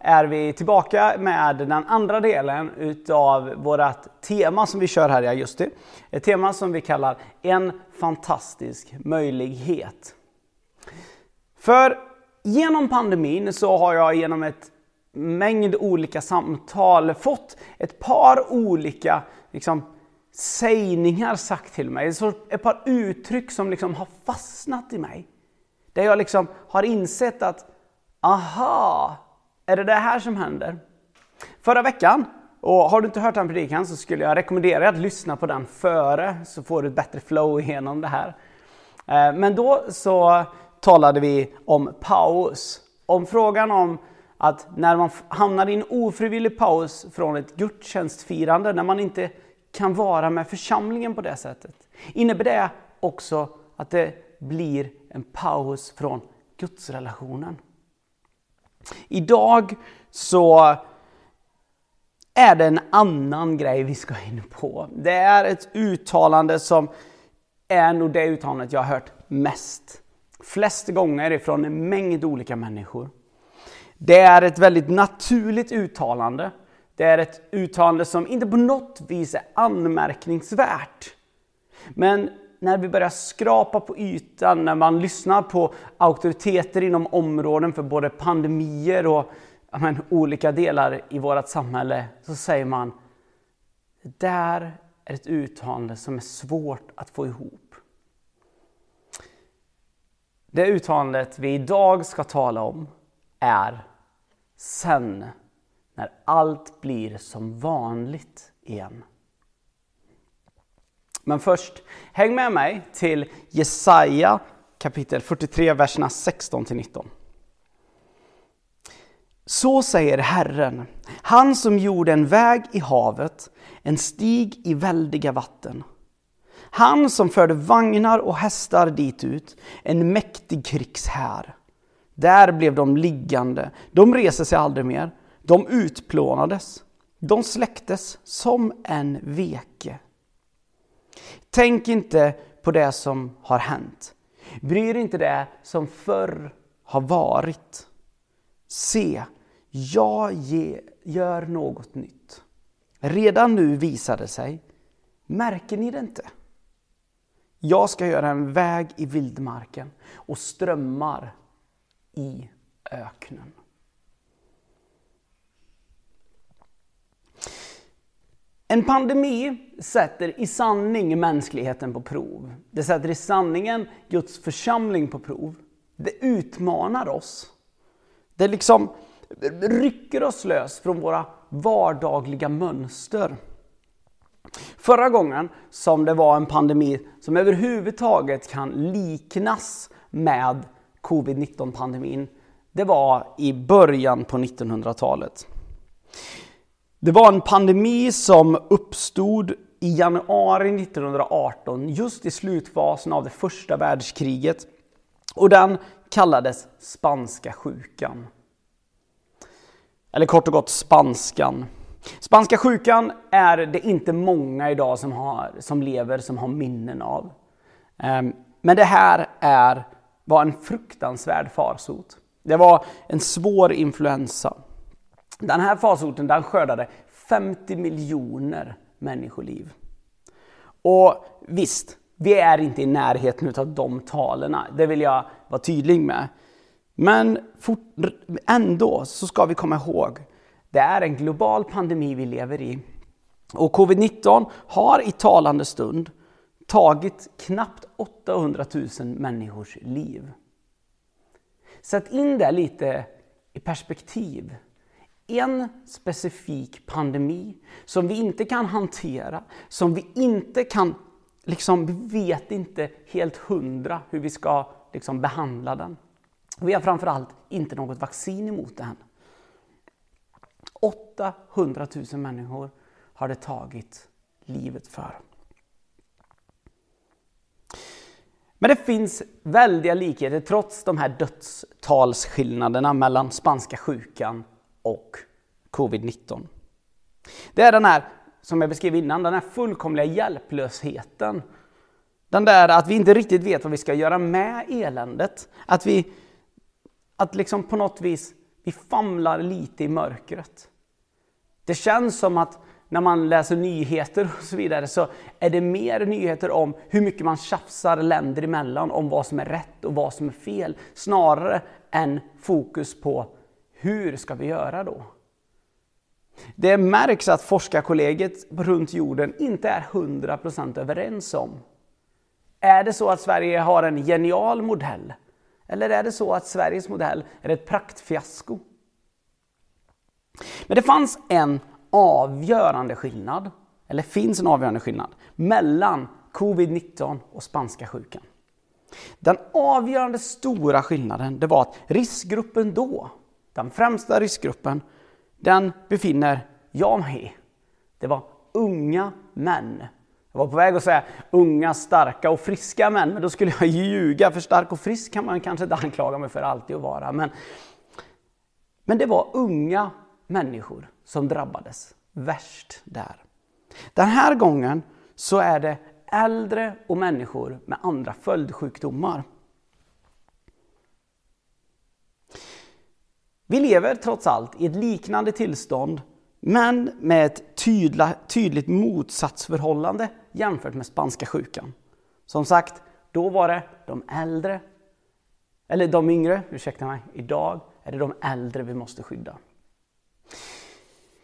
är vi tillbaka med den andra delen utav vårt tema som vi kör här i augusti. Ett tema som vi kallar En fantastisk möjlighet. För genom pandemin så har jag genom ett mängd olika samtal fått ett par olika liksom, sägningar sagt till mig. Så ett par uttryck som liksom har fastnat i mig. Där jag liksom har insett att, aha, är det det här som händer? Förra veckan, och har du inte hört den predikan så skulle jag rekommendera dig att lyssna på den före så får du ett bättre flow igenom det här. Eh, men då så talade vi om paus. Om frågan om att när man hamnar i en ofrivillig paus från ett gudstjänstfirande, när man inte kan vara med församlingen på det sättet. Innebär det också att det blir en paus från gudsrelationen? Idag så är det en annan grej vi ska in på. Det är ett uttalande som är nog det uttalandet jag har hört mest. Flest gånger ifrån en mängd olika människor. Det är ett väldigt naturligt uttalande. Det är ett uttalande som inte på något vis är anmärkningsvärt. Men när vi börjar skrapa på ytan, när man lyssnar på auktoriteter inom områden för både pandemier och men, olika delar i vårt samhälle, så säger man det där är ett uttalande som är svårt att få ihop. Det uttalandet vi idag ska tala om är sen när allt blir som vanligt igen. Men först, häng med mig till Jesaja kapitel 43, verserna 16 19. Så säger Herren, han som gjorde en väg i havet, en stig i väldiga vatten. Han som förde vagnar och hästar dit ut, en mäktig krigshär. Där blev de liggande, de reser sig aldrig mer. De utplånades, de släcktes som en veke. Tänk inte på det som har hänt. Bry dig inte det som förr har varit. Se, jag ge, gör något nytt. Redan nu visar det sig. Märker ni det inte? Jag ska göra en väg i vildmarken och strömmar i öknen. En pandemi sätter i sanning mänskligheten på prov. Det sätter i sanningen Guds församling på prov. Det utmanar oss. Det liksom rycker oss lös från våra vardagliga mönster. Förra gången som det var en pandemi som överhuvudtaget kan liknas med covid-19 pandemin, det var i början på 1900-talet. Det var en pandemi som uppstod i januari 1918, just i slutfasen av det första världskriget. Och den kallades spanska sjukan. Eller kort och gott spanskan. Spanska sjukan är det inte många idag som, har, som lever som har minnen av. Ehm, men det här är, var en fruktansvärd farsot. Det var en svår influensa. Den här farsoten den skördade 50 miljoner människoliv. Och visst, vi är inte i närheten av de talen. Det vill jag vara tydlig med. Men ändå så ska vi komma ihåg, det är en global pandemi vi lever i. Och covid-19 har i talande stund tagit knappt 800 000 människors liv. Sätt in det lite i perspektiv en specifik pandemi som vi inte kan hantera, som vi inte kan, liksom, vi vet inte helt hundra hur vi ska liksom, behandla den. Vi har framförallt inte något vaccin emot den. 800 000 människor har det tagit livet för. Men det finns väldiga likheter trots de här dödstalsskillnaderna mellan spanska sjukan och covid-19. Det är den här, som jag beskrev innan, den här fullkomliga hjälplösheten. Den där att vi inte riktigt vet vad vi ska göra med eländet. Att vi att liksom på något vis vi famlar lite i mörkret. Det känns som att när man läser nyheter och så vidare så är det mer nyheter om hur mycket man tjafsar länder emellan om vad som är rätt och vad som är fel. Snarare än fokus på hur ska vi göra då? Det märks att forskarkollegiet runt jorden inte är 100% överens om. Är det så att Sverige har en genial modell? Eller är det så att Sveriges modell är ett praktfiasko? Men det fanns en avgörande skillnad, eller finns en avgörande skillnad, mellan covid-19 och spanska sjukan. Den avgörande stora skillnaden det var att riskgruppen då, den främsta riskgruppen, den befinner jag mig i. Det var unga män. Jag var på väg att säga unga, starka och friska män, men då skulle jag ljuga, för stark och frisk kan man kanske inte anklaga mig för alltid att vara. Men, men det var unga människor som drabbades värst där. Den här gången så är det äldre och människor med andra följdsjukdomar. Vi lever trots allt i ett liknande tillstånd men med ett tydla, tydligt motsatsförhållande jämfört med spanska sjukan. Som sagt, då var det de äldre, eller de yngre, ursäkta mig, idag är det de äldre vi måste skydda.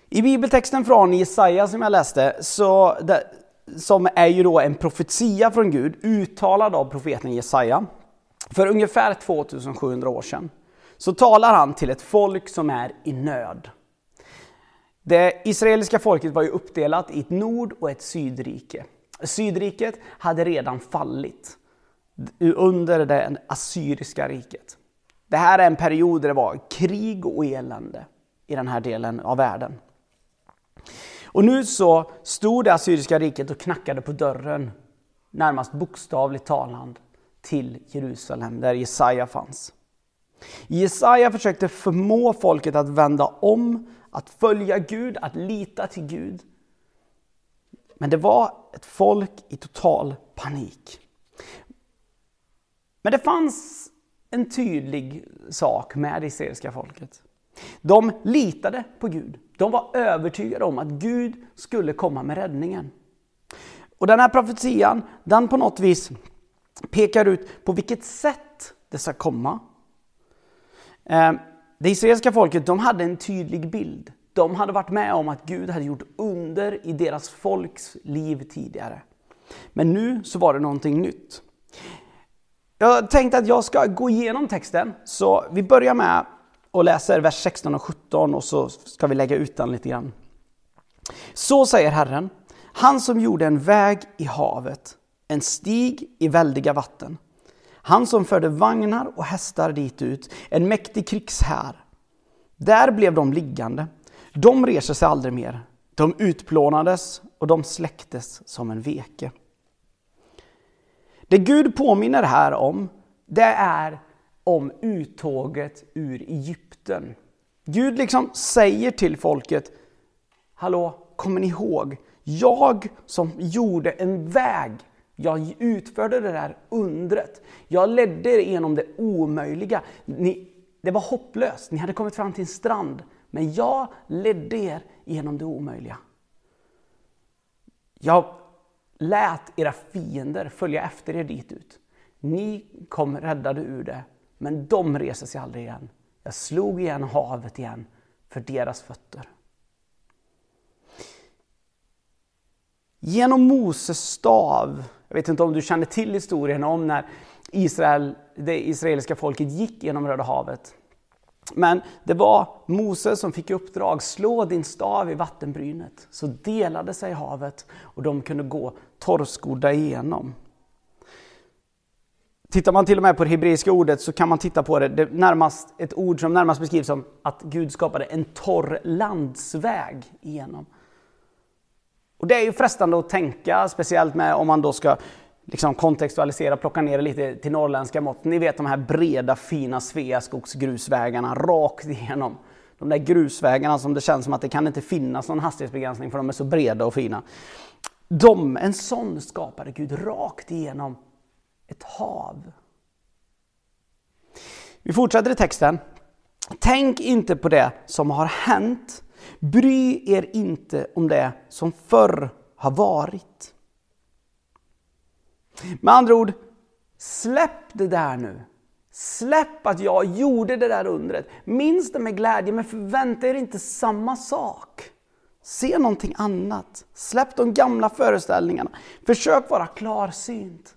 I bibeltexten från Jesaja som jag läste, så det, som är ju då en profetia från Gud, uttalad av profeten Jesaja, för ungefär 2700 år sedan, så talar han till ett folk som är i nöd. Det israeliska folket var ju uppdelat i ett nord och ett sydrike. Sydriket hade redan fallit under det assyriska riket. Det här är en period där det var krig och elände i den här delen av världen. Och nu så stod det assyriska riket och knackade på dörren, närmast bokstavligt talande, till Jerusalem där Jesaja fanns. Jesaja försökte förmå folket att vända om, att följa Gud, att lita till Gud. Men det var ett folk i total panik. Men det fanns en tydlig sak med det israeliska folket. De litade på Gud. De var övertygade om att Gud skulle komma med räddningen. Och den här profetian, den på något vis pekar ut på vilket sätt det ska komma. Eh, det israeliska folket de hade en tydlig bild. De hade varit med om att Gud hade gjort under i deras folks liv tidigare. Men nu så var det någonting nytt. Jag tänkte att jag ska gå igenom texten, så vi börjar med och läser vers 16 och 17 och så ska vi lägga ut den lite grann. Så säger Herren, han som gjorde en väg i havet, en stig i väldiga vatten. Han som förde vagnar och hästar dit ut, en mäktig krigshär. Där blev de liggande. De reser sig aldrig mer. De utplånades och de släcktes som en veke. Det Gud påminner här om, det är om uttåget ur Egypten. Gud liksom säger till folket, hallå, kommer ni ihåg? Jag som gjorde en väg, jag utförde det där undret. Jag ledde er genom det omöjliga. Ni, det var hopplöst, ni hade kommit fram till en strand. Men jag ledde er genom det omöjliga. Jag lät era fiender följa efter er dit ut. Ni kom räddade ur det men de reser sig aldrig igen. Jag slog igen havet igen för deras fötter. Genom Moses stav, jag vet inte om du känner till historien om när Israel, det israeliska folket gick genom Röda havet. Men det var Moses som fick i uppdrag, slå din stav i vattenbrynet. Så delade sig havet och de kunde gå torrskodda igenom. Tittar man till och med på det hebreiska ordet så kan man titta på det, det närmast, ett ord som närmast beskrivs som att Gud skapade en torr landsväg igenom. Och det är ju frestande att tänka, speciellt med om man då ska liksom kontextualisera, plocka ner det lite till norrländska mått. Ni vet de här breda fina Sveaskogs grusvägarna rakt igenom. De där grusvägarna som det känns som att det kan inte finnas någon hastighetsbegränsning för de är så breda och fina. De, en sån skapade Gud rakt igenom ett hav. Vi fortsätter i texten. Tänk inte på det som har hänt. Bry er inte om det som förr har varit. Med andra ord, släpp det där nu. Släpp att jag gjorde det där undret. Minns det med glädje, men förvänta er inte samma sak. Se någonting annat. Släpp de gamla föreställningarna. Försök vara klarsynt.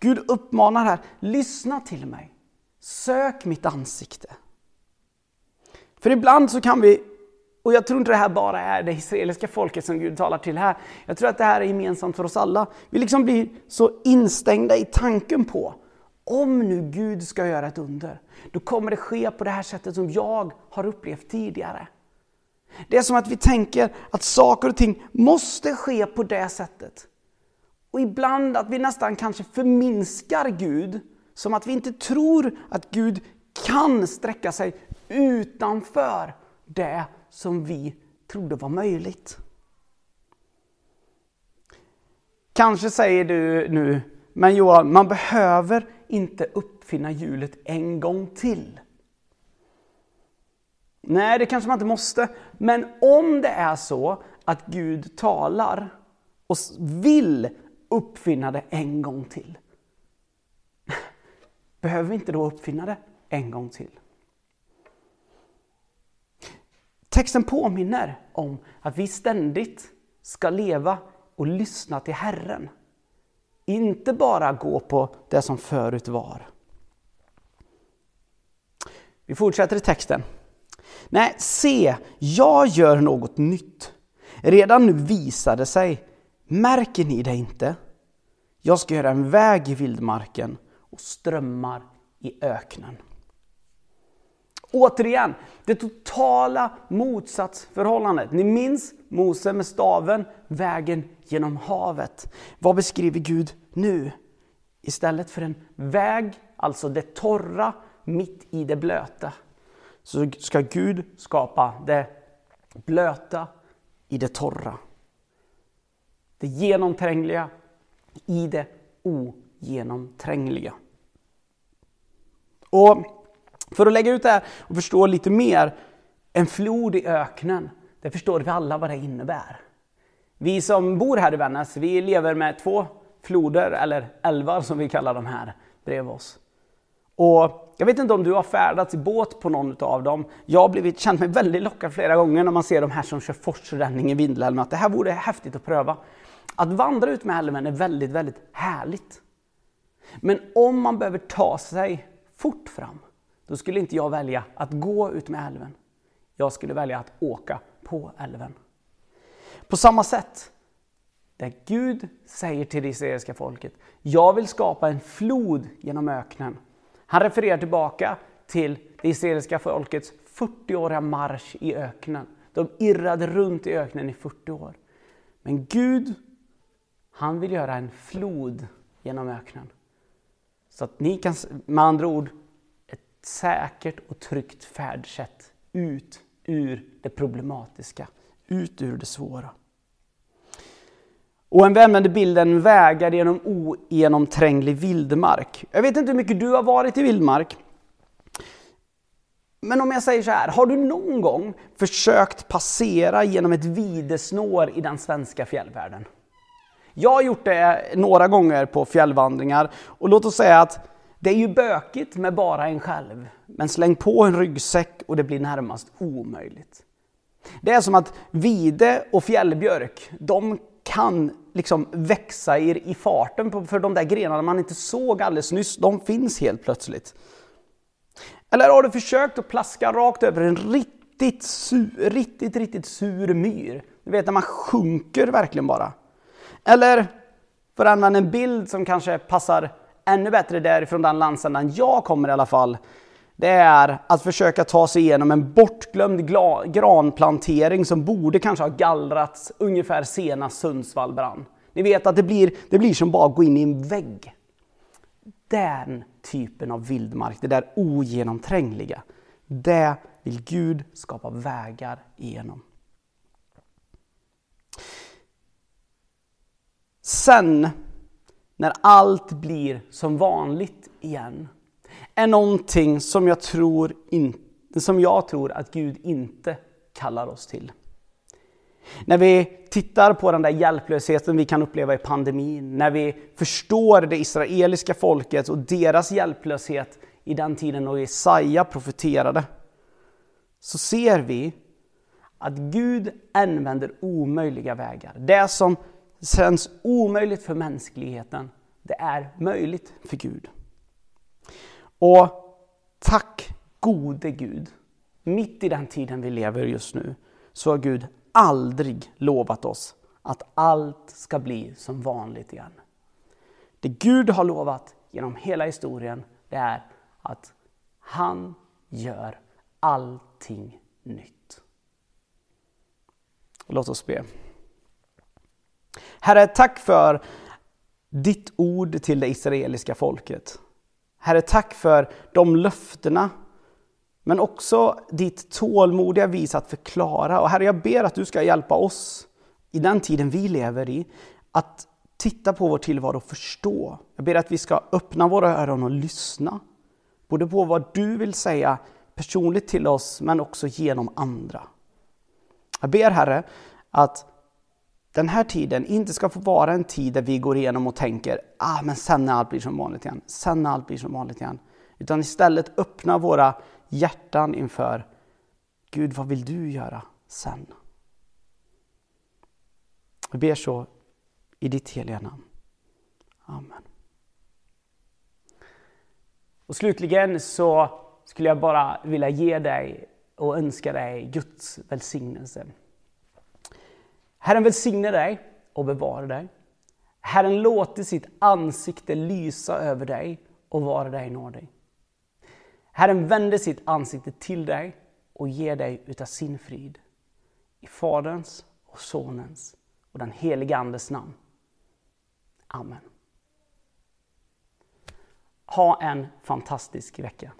Gud uppmanar här, lyssna till mig. Sök mitt ansikte. För ibland så kan vi, och jag tror inte det här bara är det israeliska folket som Gud talar till här. Jag tror att det här är gemensamt för oss alla. Vi liksom blir så instängda i tanken på, om nu Gud ska göra ett under, då kommer det ske på det här sättet som jag har upplevt tidigare. Det är som att vi tänker att saker och ting måste ske på det sättet. Och ibland att vi nästan kanske förminskar Gud, som att vi inte tror att Gud kan sträcka sig utanför det som vi trodde var möjligt. Kanske säger du nu, men Johan, man behöver inte uppfinna hjulet en gång till. Nej, det kanske man inte måste. Men om det är så att Gud talar och vill uppfinna det en gång till. Behöver vi inte då uppfinna det en gång till? Texten påminner om att vi ständigt ska leva och lyssna till Herren. Inte bara gå på det som förut var. Vi fortsätter i texten. Nej, se, jag gör något nytt. Redan nu visar det sig. Märker ni det inte? Jag ska göra en väg i vildmarken och strömmar i öknen. Återigen, det totala motsatsförhållandet. Ni minns Mose med staven, vägen genom havet. Vad beskriver Gud nu? Istället för en väg, alltså det torra mitt i det blöta, så ska Gud skapa det blöta i det torra. Det genomträngliga i det ogenomträngliga. Och för att lägga ut det här och förstå lite mer, en flod i öknen, det förstår vi alla vad det innebär. Vi som bor här i Vännäs, vi lever med två floder, eller älvar som vi kallar dem här, bredvid oss. Och jag vet inte om du har färdats i båt på någon av dem. Jag har blivit, känt mig väldigt lockad flera gånger när man ser de här som kör forsränning i Vindelälven, att det här vore häftigt att pröva. Att vandra ut med älven är väldigt, väldigt härligt. Men om man behöver ta sig fort fram, då skulle inte jag välja att gå ut med älven. Jag skulle välja att åka på älven. På samma sätt, där Gud säger till det israeliska folket, jag vill skapa en flod genom öknen. Han refererar tillbaka till det israeliska folkets 40-åriga marsch i öknen. De irrade runt i öknen i 40 år. Men Gud, han vill göra en flod genom öknen. Så att ni kan, med andra ord, säkert och tryggt färdsätt ut ur det problematiska, ut ur det svåra. Och en använder bilden vägar genom ogenomtränglig vildmark. Jag vet inte hur mycket du har varit i vildmark. Men om jag säger så här, har du någon gång försökt passera genom ett videsnår i den svenska fjällvärlden? Jag har gjort det några gånger på fjällvandringar och låt oss säga att det är ju bökigt med bara en själv, men släng på en ryggsäck och det blir närmast omöjligt. Det är som att vide och fjällbjörk, de kan liksom växa i, i farten för de där grenarna man inte såg alldeles nyss, de finns helt plötsligt. Eller har du försökt att plaska rakt över en riktigt, sur, riktigt, riktigt sur myr? Du vet när man sjunker verkligen bara. Eller, för att använda en bild som kanske passar ännu bättre därifrån den landsändan jag kommer i alla fall, det är att försöka ta sig igenom en bortglömd granplantering som borde kanske ha gallrats ungefär senast Sundsvall brann. Ni vet att det blir, det blir som bara att gå in i en vägg. Den typen av vildmark, det där ogenomträngliga, det vill Gud skapa vägar igenom. Sen, när allt blir som vanligt igen, är någonting som jag tror, in, som jag tror att Gud inte kallar oss till. När vi tittar på den där hjälplösheten vi kan uppleva i pandemin, när vi förstår det israeliska folket och deras hjälplöshet i den tiden då Jesaja profeterade, så ser vi att Gud använder omöjliga vägar. Det som känns omöjligt för mänskligheten, det är möjligt för Gud. Och tack gode Gud, mitt i den tiden vi lever just nu, så har Gud aldrig lovat oss att allt ska bli som vanligt igen. Det Gud har lovat genom hela historien, det är att han gör allting nytt. Låt oss be. Herre, tack för ditt ord till det israeliska folket. Herre, tack för de löftena, men också ditt tålmodiga vis att förklara. Och Herre, jag ber att du ska hjälpa oss i den tiden vi lever i, att titta på vår tillvaro och förstå. Jag ber att vi ska öppna våra öron och lyssna. Både på vad du vill säga personligt till oss, men också genom andra. Jag ber Herre att den här tiden inte ska få vara en tid där vi går igenom och tänker ah, men sen när allt blir som vanligt igen, sen när allt blir som vanligt igen. Utan istället öppna våra hjärtan inför Gud, vad vill du göra sen? Jag ber så i ditt heliga namn. Amen. Och slutligen så skulle jag bara vilja ge dig och önska dig Guds välsignelse. Herren välsigne dig och bevara dig. Herren låter sitt ansikte lysa över dig och vara dig nådig. Herren vänder sitt ansikte till dig och ger dig utav sin frid. I Faderns och Sonens och den helige Andes namn. Amen. Ha en fantastisk vecka.